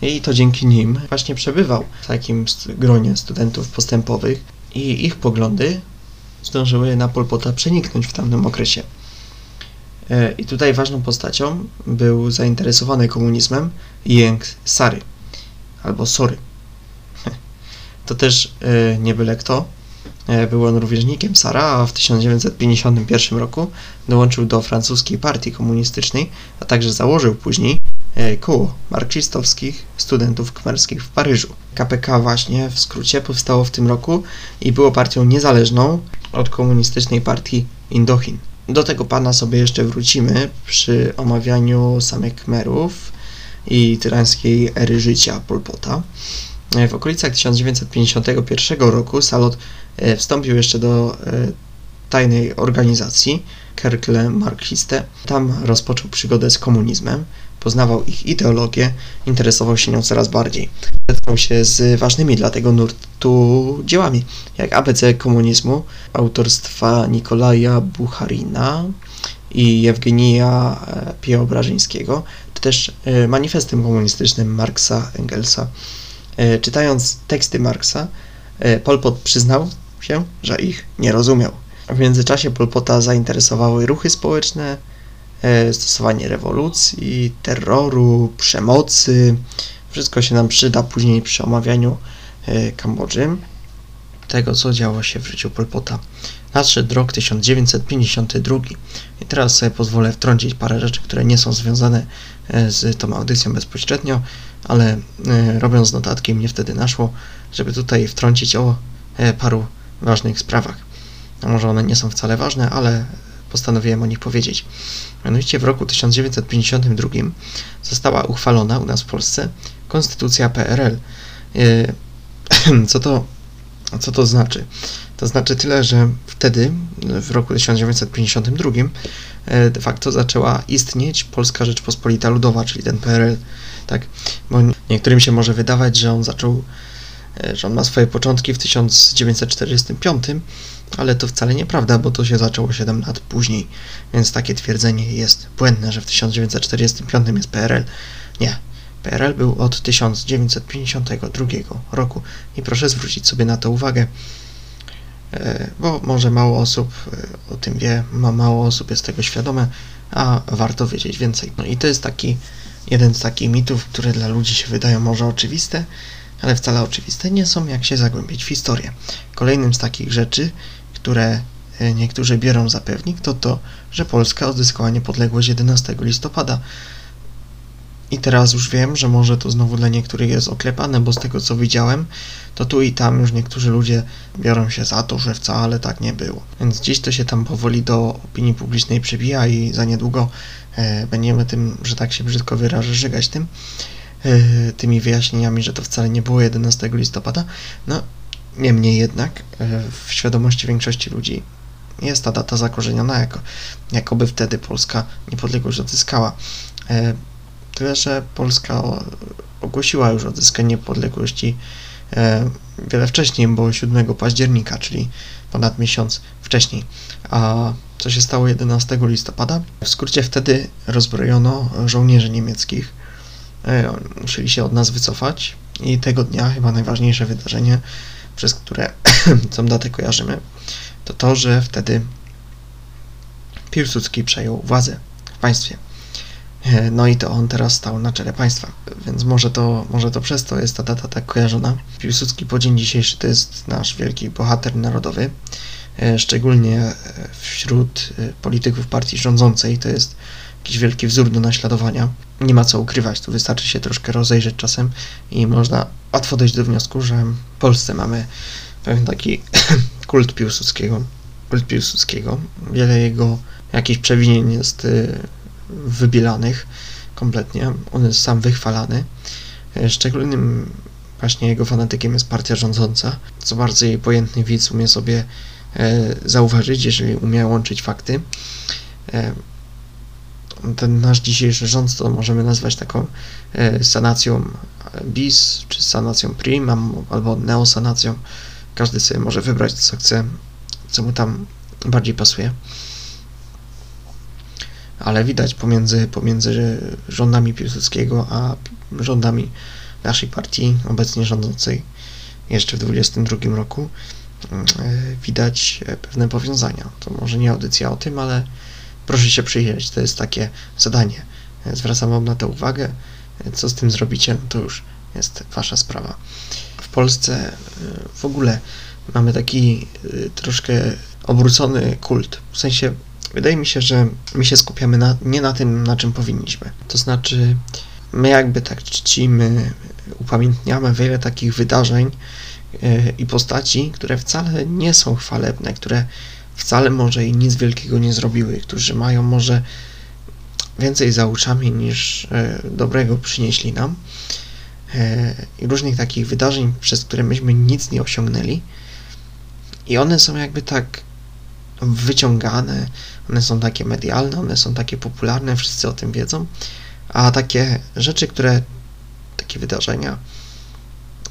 I to dzięki nim właśnie przebywał w takim gronie studentów postępowych i ich poglądy zdążyły na Polpota przeniknąć w tamtym okresie. E, I tutaj ważną postacią był zainteresowany komunizmem Jęk Sary, albo Sory. To też e, nie byle kto. E, był on rówieśnikiem Sara, a w 1951 roku dołączył do francuskiej partii komunistycznej, a także założył później koło marksistowskich studentów kmerskich w Paryżu. KPK właśnie w skrócie powstało w tym roku i było partią niezależną od komunistycznej partii Indochin. Do tego pana sobie jeszcze wrócimy przy omawianiu samych Khmerów i tyrańskiej ery życia Polpota. W okolicach 1951 roku Salot e, wstąpił jeszcze do e, tajnej organizacji Kerkle Marxiste. Tam rozpoczął przygodę z komunizmem poznawał ich ideologię, interesował się nią coraz bardziej. Zetknął się z ważnymi dla tego nurtu dziełami, jak ABC komunizmu autorstwa Nikolaja Bucharina i Jewgenija e, Pieobrażyńskiego, czy też e, manifestem komunistycznym Marksa Engelsa. E, czytając teksty Marksa, Pol Pot przyznał się, że ich nie rozumiał. W międzyczasie Pol Pota zainteresowały ruchy społeczne, stosowanie rewolucji, terroru, przemocy. Wszystko się nam przyda później przy omawianiu e, Kambodży, tego co działo się w życiu Pol Pota. Nadszedł rok 1952 i teraz sobie pozwolę wtrącić parę rzeczy, które nie są związane e, z tą audycją bezpośrednio, ale robiąc notatki mnie wtedy naszło, żeby tutaj wtrącić o paru ważnych sprawach. A może one nie są wcale ważne, ale postanowiłem o nich powiedzieć. Mianowicie w roku 1952 została uchwalona u nas w Polsce Konstytucja PRL. E, co to, co to znaczy? To znaczy tyle, że wtedy, w roku 1952, e, de facto zaczęła istnieć Polska Rzeczpospolita Ludowa, czyli ten PRL. Tak? Bo niektórym się może wydawać, że on zaczął, e, że on ma swoje początki w 1945, ale to wcale nieprawda, bo to się zaczęło 7 lat później, więc takie twierdzenie jest błędne, że w 1945 jest PRL. Nie. PRL był od 1952 roku i proszę zwrócić sobie na to uwagę, e, bo może mało osób e, o tym wie, ma mało osób jest tego świadome, a warto wiedzieć więcej. No i to jest taki jeden z takich mitów, które dla ludzi się wydają może oczywiste, ale wcale oczywiste nie są, jak się zagłębić w historię. Kolejnym z takich rzeczy które e, niektórzy biorą za pewnik, to to, że Polska odzyskała niepodległość 11 listopada. I teraz już wiem, że może to znowu dla niektórych jest oklepane, bo z tego co widziałem, to tu i tam już niektórzy ludzie biorą się za to, że wcale tak nie było. Więc dziś to się tam powoli do opinii publicznej przebija i za niedługo e, będziemy tym, że tak się brzydko wyrażę, żygać tym, e, tymi wyjaśnieniami, że to wcale nie było 11 listopada. No Niemniej jednak e, w świadomości większości ludzi jest ta data zakorzeniona, jako, jakoby wtedy Polska niepodległość odzyskała. E, tyle, że Polska ogłosiła już odzyskanie niepodległości e, wiele wcześniej, bo 7 października, czyli ponad miesiąc wcześniej. A co się stało 11 listopada? W skrócie wtedy rozbrojono żołnierzy niemieckich. Musieli się od nas wycofać i tego dnia chyba najważniejsze wydarzenie, przez które tą datę kojarzymy, to to, że wtedy Piłsudski przejął władzę w państwie. E, no i to on teraz stał na czele państwa, więc może to, może to przez to jest ta data tak kojarzona. Piłsudski po dzień dzisiejszy to jest nasz wielki bohater narodowy, e, szczególnie e, wśród polityków partii rządzącej to jest jakiś wielki wzór do naśladowania. Nie ma co ukrywać, tu wystarczy się troszkę rozejrzeć czasem i można łatwo dojść do wniosku, że w Polsce mamy pewien taki kult Piłsudskiego. Kult Piłsudskiego. Wiele jego jakichś przewinień jest wybielanych kompletnie. On jest sam wychwalany. E, szczególnym właśnie jego fanatykiem jest partia rządząca, co bardzo jej pojętny widz umie sobie e, zauważyć, jeżeli umie łączyć fakty. E, ten nasz dzisiejszy rząd to możemy nazwać taką sanacją bis, czy sanacją prim, albo neosanacją. Każdy sobie może wybrać, co chce, co mu tam bardziej pasuje ale widać pomiędzy, pomiędzy rządami Piłsudskiego a rządami naszej partii obecnie rządzącej jeszcze w 22 roku e, widać pewne powiązania. To może nie audycja o tym, ale proszę się przyjrzeć, to jest takie zadanie. Zwracam Wam na to uwagę. Co z tym zrobicie, no to już jest Wasza sprawa. W Polsce e, w ogóle mamy taki e, troszkę obrócony kult. W sensie Wydaje mi się, że my się skupiamy na, nie na tym, na czym powinniśmy. To znaczy, my jakby tak czcimy, upamiętniamy wiele takich wydarzeń yy, i postaci, które wcale nie są chwalebne, które wcale może i nic wielkiego nie zrobiły, którzy mają może więcej za uszami niż yy, dobrego przynieśli nam. Yy, I różnych takich wydarzeń, przez które myśmy nic nie osiągnęli. I one są jakby tak wyciągane, one są takie medialne, one są takie popularne, wszyscy o tym wiedzą, a takie rzeczy, które, takie wydarzenia, e,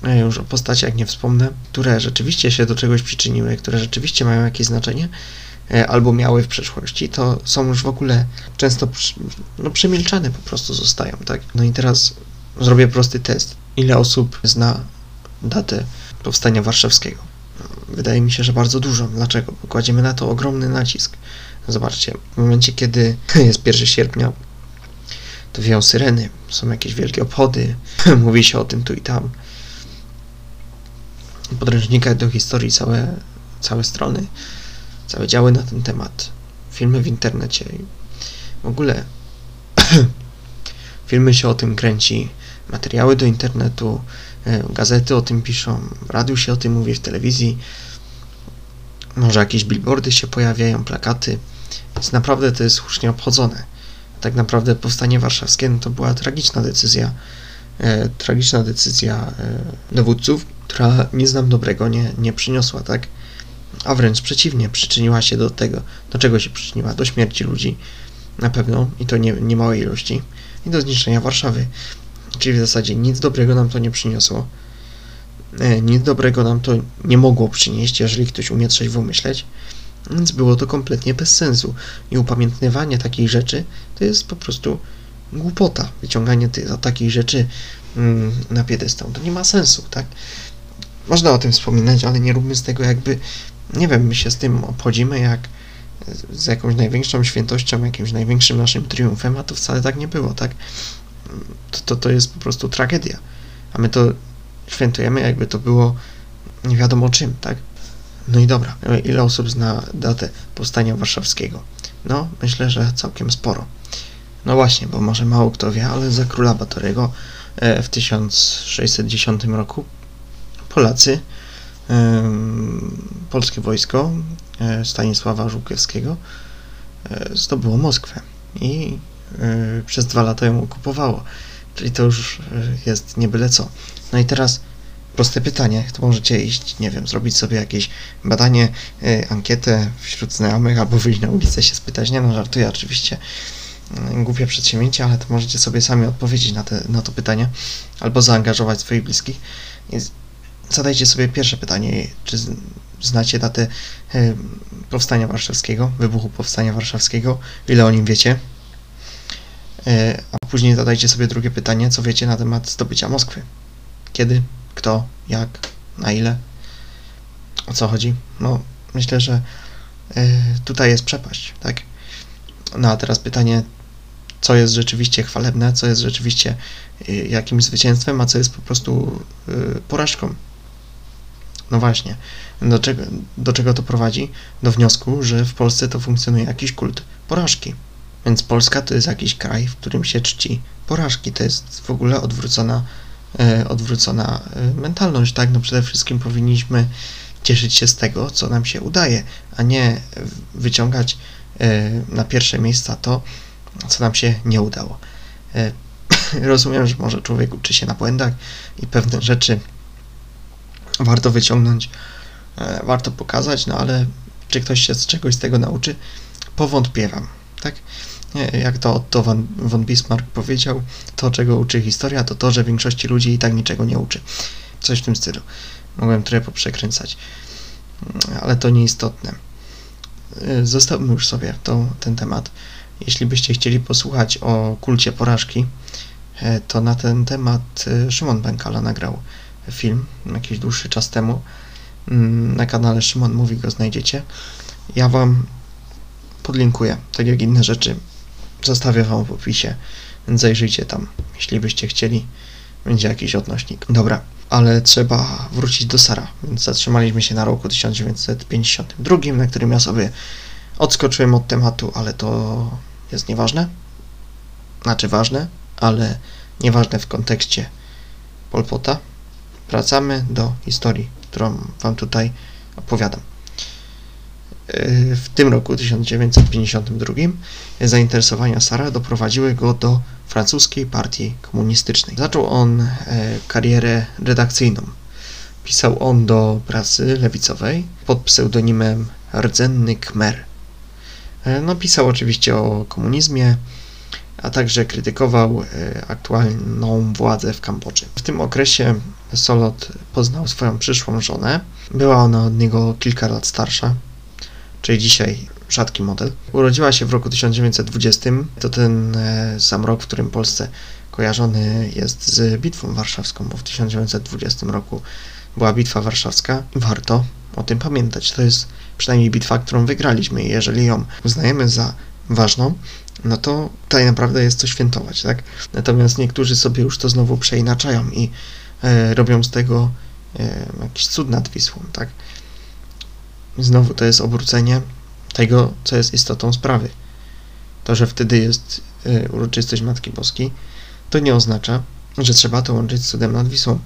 już o postaciach nie wspomnę, które rzeczywiście się do czegoś przyczyniły, które rzeczywiście mają jakieś znaczenie, e, albo miały w przeszłości, to są już w ogóle często no, przemilczane po prostu zostają, tak? No i teraz zrobię prosty test. Ile osób zna datę powstania warszawskiego? Wydaje mi się, że bardzo dużo. Dlaczego? Bo kładziemy na to ogromny nacisk. Zobaczcie, w momencie, kiedy jest 1 sierpnia, to wieją syreny, są jakieś wielkie obchody, mówi się o tym tu i tam. Podręcznikach do historii całe, całe strony, całe działy na ten temat, filmy w internecie. W ogóle filmy się o tym kręci, materiały do internetu, e, gazety o tym piszą, w radiu się o tym mówi, w telewizji. Może jakieś billboardy się pojawiają, plakaty. Więc naprawdę to jest słusznie obchodzone. Tak naprawdę powstanie warszawskie no to była tragiczna decyzja, e, tragiczna decyzja e, dowódców, która nic nam dobrego nie, nie przyniosła, tak? A wręcz przeciwnie, przyczyniła się do tego, do czego się przyczyniła? Do śmierci ludzi, na pewno, i to nie, nie małej ilości, i do zniszczenia Warszawy. Czyli w zasadzie nic dobrego nam to nie przyniosło. E, nic dobrego nam to nie mogło przynieść, jeżeli ktoś umie trzeźwo myśleć. Więc było to kompletnie bez sensu. I upamiętnywanie takich rzeczy to jest po prostu głupota. Wyciąganie ty, takich rzeczy mm, na piedestał to nie ma sensu, tak? Można o tym wspominać, ale nie róbmy z tego jakby, nie wiem, my się z tym obchodzimy jak z jakąś największą świętością, jakimś największym naszym triumfem, a to wcale tak nie było, tak? To, to, to jest po prostu tragedia. A my to świętujemy, jakby to było nie wiadomo czym, tak? No i dobra, ile osób zna datę powstania warszawskiego? No, myślę, że całkiem sporo. No właśnie, bo może mało kto wie, ale za króla Batorego e, w 1610 roku Polacy, polskie wojsko e, Stanisława Żółkiewskiego e, zdobyło Moskwę i przez dwa lata ją okupowało. Czyli to już jest nie byle co. No i teraz proste pytanie. To możecie iść, nie wiem, zrobić sobie jakieś badanie, ankietę wśród znajomych albo wyjść na ulicę się spytać. Nie no, żartuję oczywiście. Y, głupie przedsięwzięcie, ale to możecie sobie sami odpowiedzieć na, te, na to pytanie albo zaangażować swoich bliskich. Zadajcie sobie pierwsze pytanie, czy znacie datę e, powstania warszawskiego, wybuchu powstania warszawskiego, ile o nim wiecie. E, a później zadajcie sobie drugie pytanie, co wiecie na temat zdobycia Moskwy. Kiedy, kto, jak, na ile, o co chodzi. No, myślę, że tutaj jest przepaść, tak? No a teraz pytanie, co jest rzeczywiście chwalebne, co jest rzeczywiście y, jakimś zwycięstwem, a co jest po prostu porażką. No właśnie, do czego, do czego to prowadzi? Do wniosku, że w Polsce to funkcjonuje jakiś kult porażki. Więc Polska to jest jakiś kraj, w którym się czci porażki. To jest w ogóle odwrócona, e, odwrócona e, mentalność, tak? No przede wszystkim powinniśmy cieszyć się z tego, co nam się udaje, a nie wyciągać e, na pierwsze miejsca to, co nam się nie udało. E, rozumiem, że może człowiek uczy się na błędach i pewne rzeczy warto wyciągnąć, e, warto pokazać, no ale czy ktoś się z czegoś z tego nauczy? Powątpiewam, tak? Jak to Otto von, von Bismarck powiedział, to czego uczy historia, to to, że większości ludzi i tak niczego nie uczy. Coś w tym stylu. Mogłem trochę poprzekręcać, ale to nieistotne. E, zostawmy już sobie to, ten temat. Jeśli byście chcieli posłuchać o kulcie porażki, e, to na ten temat Szymon Bękala nagrał film jakiś dłuższy czas temu. Mm, na kanale Szymon Mówi go znajdziecie. Ja Wam podlinkuję, tak jak inne rzeczy. Zostawię Wam w opisie, więc zajrzyjcie tam, jeśli byście chcieli. Będzie jakiś odnośnik. Dobra, ale trzeba wrócić do Sara, więc zatrzymaliśmy się na roku 1952, na którym ja sobie odskoczyłem od tematu, ale to jest nieważne. Znaczy ważne, ale nieważne w kontekście Polpota. Wracamy do historii, którą Wam tutaj opowiadam. W tym roku 1952 zainteresowania Sara doprowadziły go do francuskiej partii komunistycznej. Zaczął on e, karierę redakcyjną. Pisał on do prasy lewicowej pod pseudonimem Rdzenny Khmer. E, no, pisał oczywiście o komunizmie, a także krytykował e, aktualną władzę w Kambodży. W tym okresie Solot poznał swoją przyszłą żonę. Była ona od niego kilka lat starsza, czyli dzisiaj rzadki model. Urodziła się w roku 1920. To ten e, sam rok, w którym Polsce kojarzony jest z bitwą warszawską, bo w 1920 roku była bitwa warszawska. Warto o tym pamiętać. To jest przynajmniej bitwa, którą wygraliśmy. Jeżeli ją uznajemy za ważną, no to tutaj naprawdę jest co świętować, tak? Natomiast niektórzy sobie już to znowu przeinaczają i robią z tego e, jakiś cud nad Wisłą, tak? Znowu to jest obrócenie tego, co jest istotą sprawy. To, że wtedy jest e, uroczystość Matki Boskiej, to nie oznacza, że trzeba to łączyć z cudem nad Wisłą.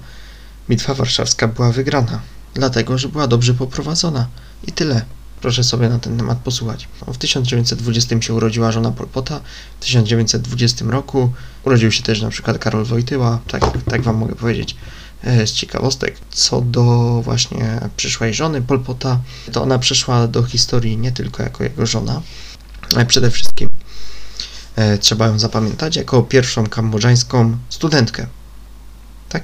Bitwa warszawska była wygrana, dlatego, że była dobrze poprowadzona. I tyle. Proszę sobie na ten temat posłuchać. W 1920 się urodziła żona Polpota, w 1920 roku urodził się też na przykład Karol Wojtyła, tak, tak wam mogę powiedzieć e, z ciekawostek. Co do właśnie przyszłej żony Polpota, to ona przyszła do historii nie tylko jako jego żona, ale przede wszystkim e, trzeba ją zapamiętać jako pierwszą kambodżańską studentkę. Tak?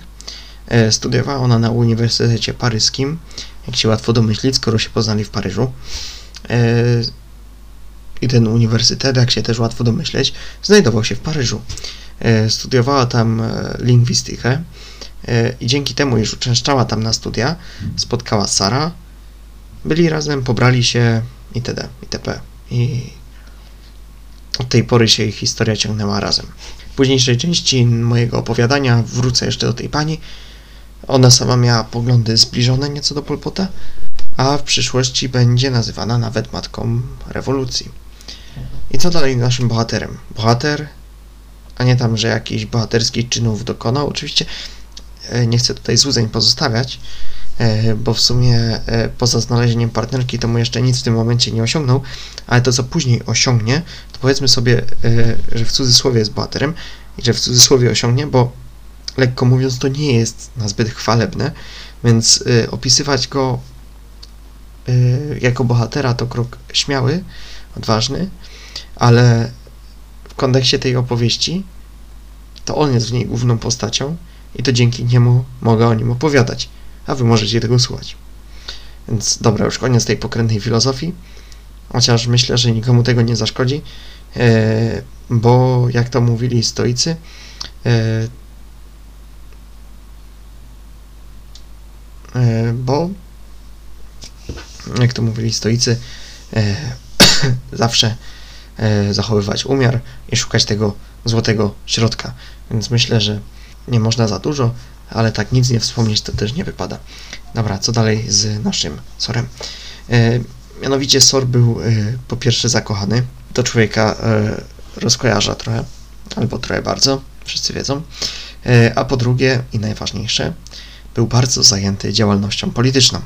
E, studiowała ona na Uniwersytecie Paryskim jak się łatwo domyślić, skoro się poznali w Paryżu. I ten uniwersytet, jak się też łatwo domyśleć, znajdował się w Paryżu. E, studiowała tam e, lingwistykę i dzięki temu, iż uczęszczała tam na studia, spotkała Sara, byli razem, pobrali się itd. itp. I od tej pory się ich historia ciągnęła razem. W późniejszej części mojego opowiadania wrócę jeszcze do tej pani, ona sama miała poglądy zbliżone nieco do Polpota, a w przyszłości będzie nazywana nawet matką rewolucji. I co dalej naszym bohaterem? Bohater, a nie tam, że jakiś bohaterskich czynów dokonał. Oczywiście e, nie chcę tutaj złudzeń pozostawiać, e, bo w sumie e, poza znalezieniem partnerki to mu jeszcze nic w tym momencie nie osiągnął, ale to co później osiągnie, to powiedzmy sobie, że w cudzysłowie jest bohaterem i że w cudzysłowie osiągnie, bo lekko mówiąc, to nie jest nazbyt chwalebne, więc opisywać go jako bohatera to krok śmiały, odważny, ale kontekście tej opowieści to on jest w niej główną postacią i to dzięki niemu mogę o nim opowiadać. a wy możecie tego słuchać. Więc dobra, już koniec tej pokrętnej filozofii, chociaż myślę, że nikomu tego nie zaszkodzi, e, bo jak to mówili stoicy, e, e, bo jak to mówili stoicy, zawsze zachowywać umiar i szukać tego złotego środka. Więc myślę, że nie można za dużo, ale tak nic nie wspomnieć to też nie wypada. Dobra, co dalej z naszym Sorem? E, mianowicie Sor był e, po pierwsze zakochany, to człowieka e, rozkojarza trochę, albo trochę bardzo, wszyscy wiedzą, e, a po drugie i najważniejsze, był bardzo zajęty działalnością polityczną.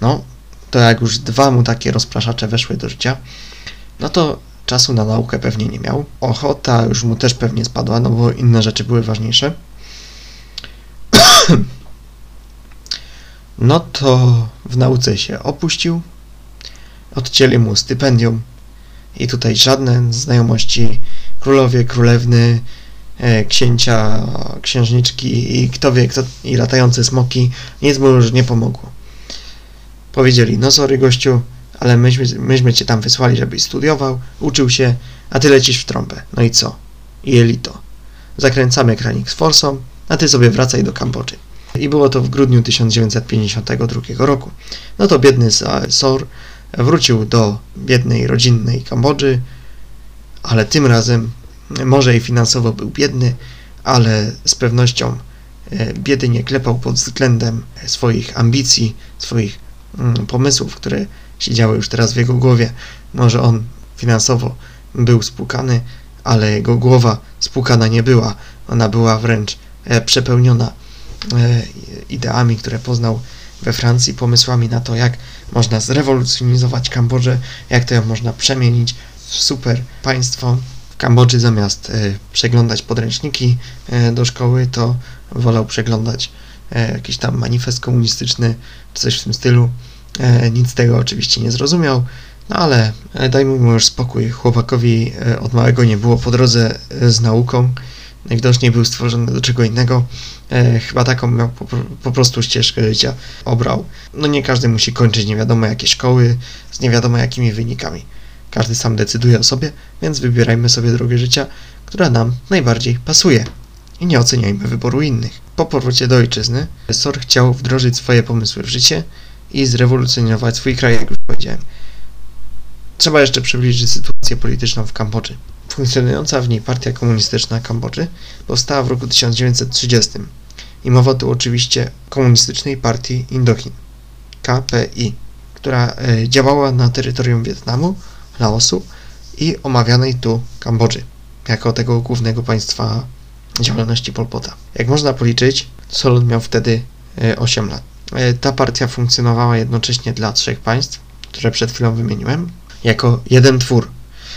No, to jak już dwa mu takie rozpraszacze weszły do życia, no to czasu na naukę pewnie nie miał. Ochota już mu też pewnie spadła, no bo inne rzeczy były ważniejsze. No to w nauce się opuścił, odcięli mu stypendium i tutaj żadne znajomości królowie, królewny, e, księcia, księżniczki i kto wie, kto, i latające smoki, nic mu już nie pomogło. Powiedzieli, no sorry gościu, ale myśmy, myśmy cię tam wysłali, żebyś studiował, uczył się, a ty lecisz w trąbę. No i co? I elito. Zakręcamy kranik z forsą, a ty sobie wracaj do Kambodży. I było to w grudniu 1952 roku. No to biedny Sor wrócił do biednej, rodzinnej Kambodży, ale tym razem może i finansowo był biedny, ale z pewnością e, biedy nie klepał pod względem swoich ambicji, swoich mm, pomysłów, które siedziały już teraz w jego głowie. Może on finansowo był spłukany, ale jego głowa spłukana nie była. Ona była wręcz e, przepełniona e, ideami, które poznał we Francji, pomysłami na to, jak można zrewolucjonizować Kambodżę, jak to ją można przemienić w super państwo. W Kambodży zamiast e, przeglądać podręczniki do szkoły, to wolał przeglądać jakiś tam manifest komunistyczny, czy coś w tym stylu. E, nic z tego oczywiście nie zrozumiał, no ale e, dajmy mu już spokój. Chłopakowi e, od małego nie było po drodze z nauką. Najwidoczniej był stworzony do czego innego. Chyba taką miał po, po prostu ścieżkę życia obrał. No nie każdy musi kończyć nie wiadomo jakie szkoły z nie wiadomo jakimi wynikami. Każdy sam decyduje o sobie, więc wybierajmy sobie drogę życia, która nam najbardziej pasuje. I nie oceniajmy wyboru innych. Po powrocie do ojczyzny, Sor chciał wdrożyć swoje pomysły w życie i zrewolucjonizować swój kraj, jak już powiedziałem. Trzeba jeszcze przybliżyć sytuację polityczną w Kambodży. Funkcjonująca w niej partia komunistyczna Kambodży powstała w roku 1930 i mowa tu oczywiście komunistycznej partii Indochin, KPI, która e, działała na terytorium Wietnamu, Laosu i omawianej tu Kambodży, jako tego głównego państwa działalności Pol Pota. Jak można policzyć, Solon miał wtedy 8 e, lat. E, ta partia funkcjonowała jednocześnie dla trzech państw, które przed chwilą wymieniłem, jako jeden twór.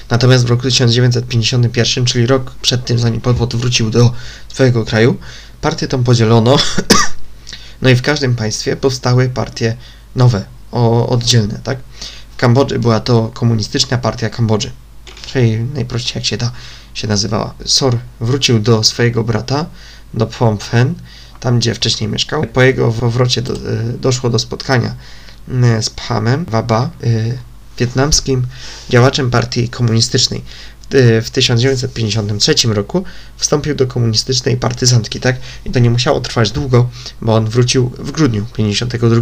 Natomiast w roku 1951, czyli rok przed tym, zanim Pol Pot wrócił do swojego kraju, partię tą podzielono, no i w każdym państwie powstały partie nowe, o, oddzielne, tak? W Kambodży była to komunistyczna partia Kambodży, czyli najprościej jak się da, się nazywała. Sor wrócił do swojego brata, do Phnom Penh, tam gdzie wcześniej mieszkał. Po jego powrocie do, e, doszło do spotkania e, z Phamem Waba, e, wietnamskim działaczem partii komunistycznej. W 1953 roku wstąpił do komunistycznej partyzantki, tak? I to nie musiało trwać długo, bo on wrócił w grudniu 52,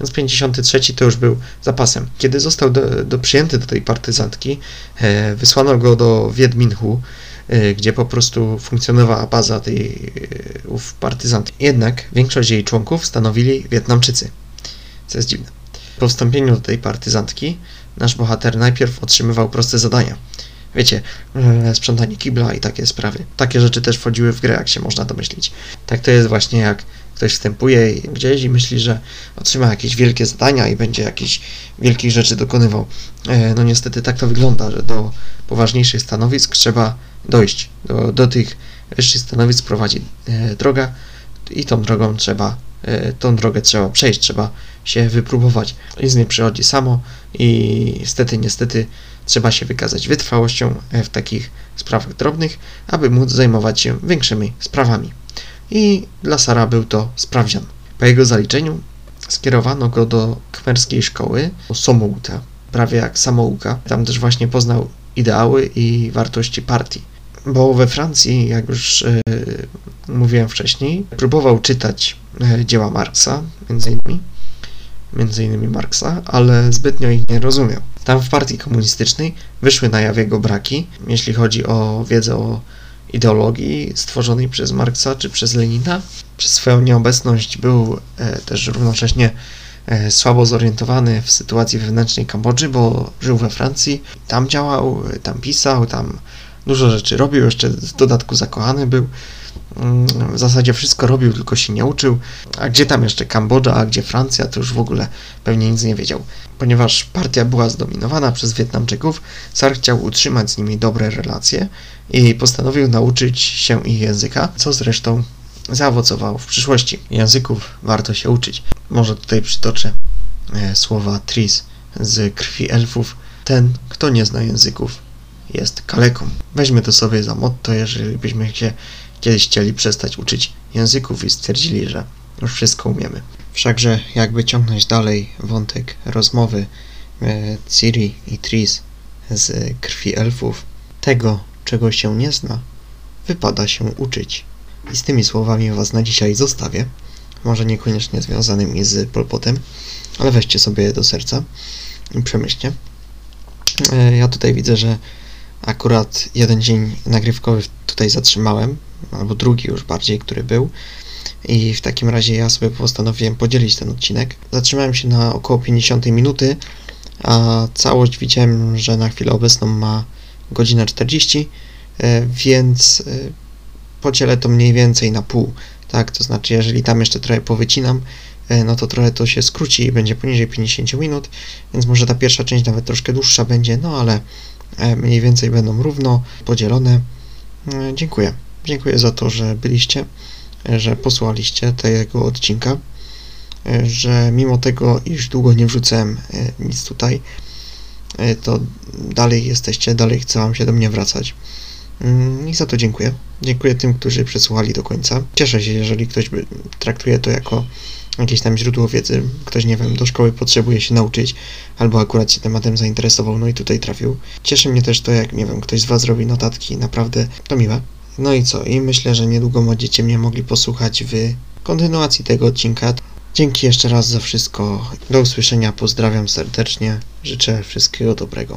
więc 53 to już był zapasem. Kiedy został do, do przyjęty do tej partyzantki, wysłano go do Wiedminhu, gdzie po prostu funkcjonowała baza tej y, ów. Jednak większość jej członków stanowili Wietnamczycy, co jest dziwne. Po wstąpieniu do tej partyzantki nasz bohater najpierw otrzymywał proste zadania. Wiecie, e, sprzątanie kibla i takie sprawy. Takie rzeczy też wchodziły w grę, jak się można domyślić. Tak to jest właśnie jak ktoś wstępuje gdzieś i myśli, że otrzyma jakieś wielkie zadania i będzie jakieś wielkich rzeczy dokonywał. E, no niestety tak to wygląda, że do poważniejszych stanowisk trzeba dojść. Do, do tych wyższych stanowisk prowadzi e, droga i tą drogą trzeba, e, tą drogę trzeba przejść, trzeba się wypróbować. Nic nie przychodzi samo i niestety, niestety trzeba się wykazać wytrwałością w takich sprawach drobnych, aby móc zajmować się większymi sprawami i dla Sara był to sprawdzian. Po jego zaliczeniu skierowano go do kmerskiej szkoły Somouta, prawie jak samouka. Tam też właśnie poznał ideały i wartości partii. Bo we Francji, jak już e, mówiłem wcześniej, próbował czytać e, dzieła Marksa, między innymi, między innymi Marksa, ale zbytnio ich nie rozumiał. Tam w partii komunistycznej wyszły na jaw jego braki, jeśli chodzi o wiedzę o ideologii stworzonej przez Marksa czy przez Lenina. Przez swoją nieobecność był e, też równocześnie e, słabo zorientowany w sytuacji wewnętrznej Kambodży, bo żył we Francji, tam działał, tam pisał, tam dużo rzeczy robił, jeszcze w dodatku zakochany był. W zasadzie wszystko robił, tylko się nie uczył. A gdzie tam jeszcze Kambodża, a gdzie Francja, to już w ogóle pewnie nic nie wiedział. Ponieważ partia była zdominowana przez Wietnamczyków, Sar chciał utrzymać z nimi dobre relacje i postanowił nauczyć się ich języka, co zresztą zaowocowało w przyszłości. Języków warto się uczyć. Może tutaj przytoczę e, słowa Tris z krwi elfów. Ten, kto nie zna języków, jest kaleką. Weźmy to sobie za motto, jeżeli byśmy się kiedyś chcieli przestać uczyć języków i stwierdzili, że już wszystko umiemy. Wszakże, jakby ciągnąć dalej wątek rozmowy e, Ciri i Tris z krwi elfów, tego, czego się nie zna, wypada się uczyć. I z tymi słowami Was na dzisiaj zostawię. Może niekoniecznie związanymi z Polpotem, ale weźcie sobie je do serca i przemyślcie. E, Ja tutaj widzę, że akurat jeden dzień nagrywkowy tutaj zatrzymałem, albo drugi już bardziej, który był. I w takim razie ja sobie postanowiłem podzielić ten odcinek. Zatrzymałem się na około 50 minuty, a całość widziałem, że na chwilę obecną ma godzinę 40, e, więc e, podzielę to mniej więcej na pół. Tak, to znaczy, jeżeli tam jeszcze trochę powycinam, e, no to trochę to się skróci i będzie poniżej 50 minut, więc może ta pierwsza część nawet troszkę dłuższa będzie, no ale mniej więcej będą równo podzielone. Dziękuję. Dziękuję za to, że byliście, że posłuchaliście tego odcinka, że mimo tego, iż długo nie wrzucałem e, nic tutaj, e, to dalej jesteście, dalej chce Wam się do mnie wracać. Mm, I za to dziękuję. Dziękuję tym, którzy przesłuchali do końca. Cieszę się, jeżeli ktoś by traktuje to jako jakieś tam źródło wiedzy. Ktoś, nie wiem, do szkoły potrzebuje się nauczyć, albo akurat się tematem zainteresował, no i tutaj trafił. Cieszy mnie też to, jak, nie wiem, ktoś z Was robi notatki, naprawdę to miłe. No i co? I myślę, że niedługo będziecie mnie mogli posłuchać w kontynuacji tego odcinka. Dzięki jeszcze raz za wszystko. Do usłyszenia. Pozdrawiam serdecznie. Życzę wszystkiego dobrego.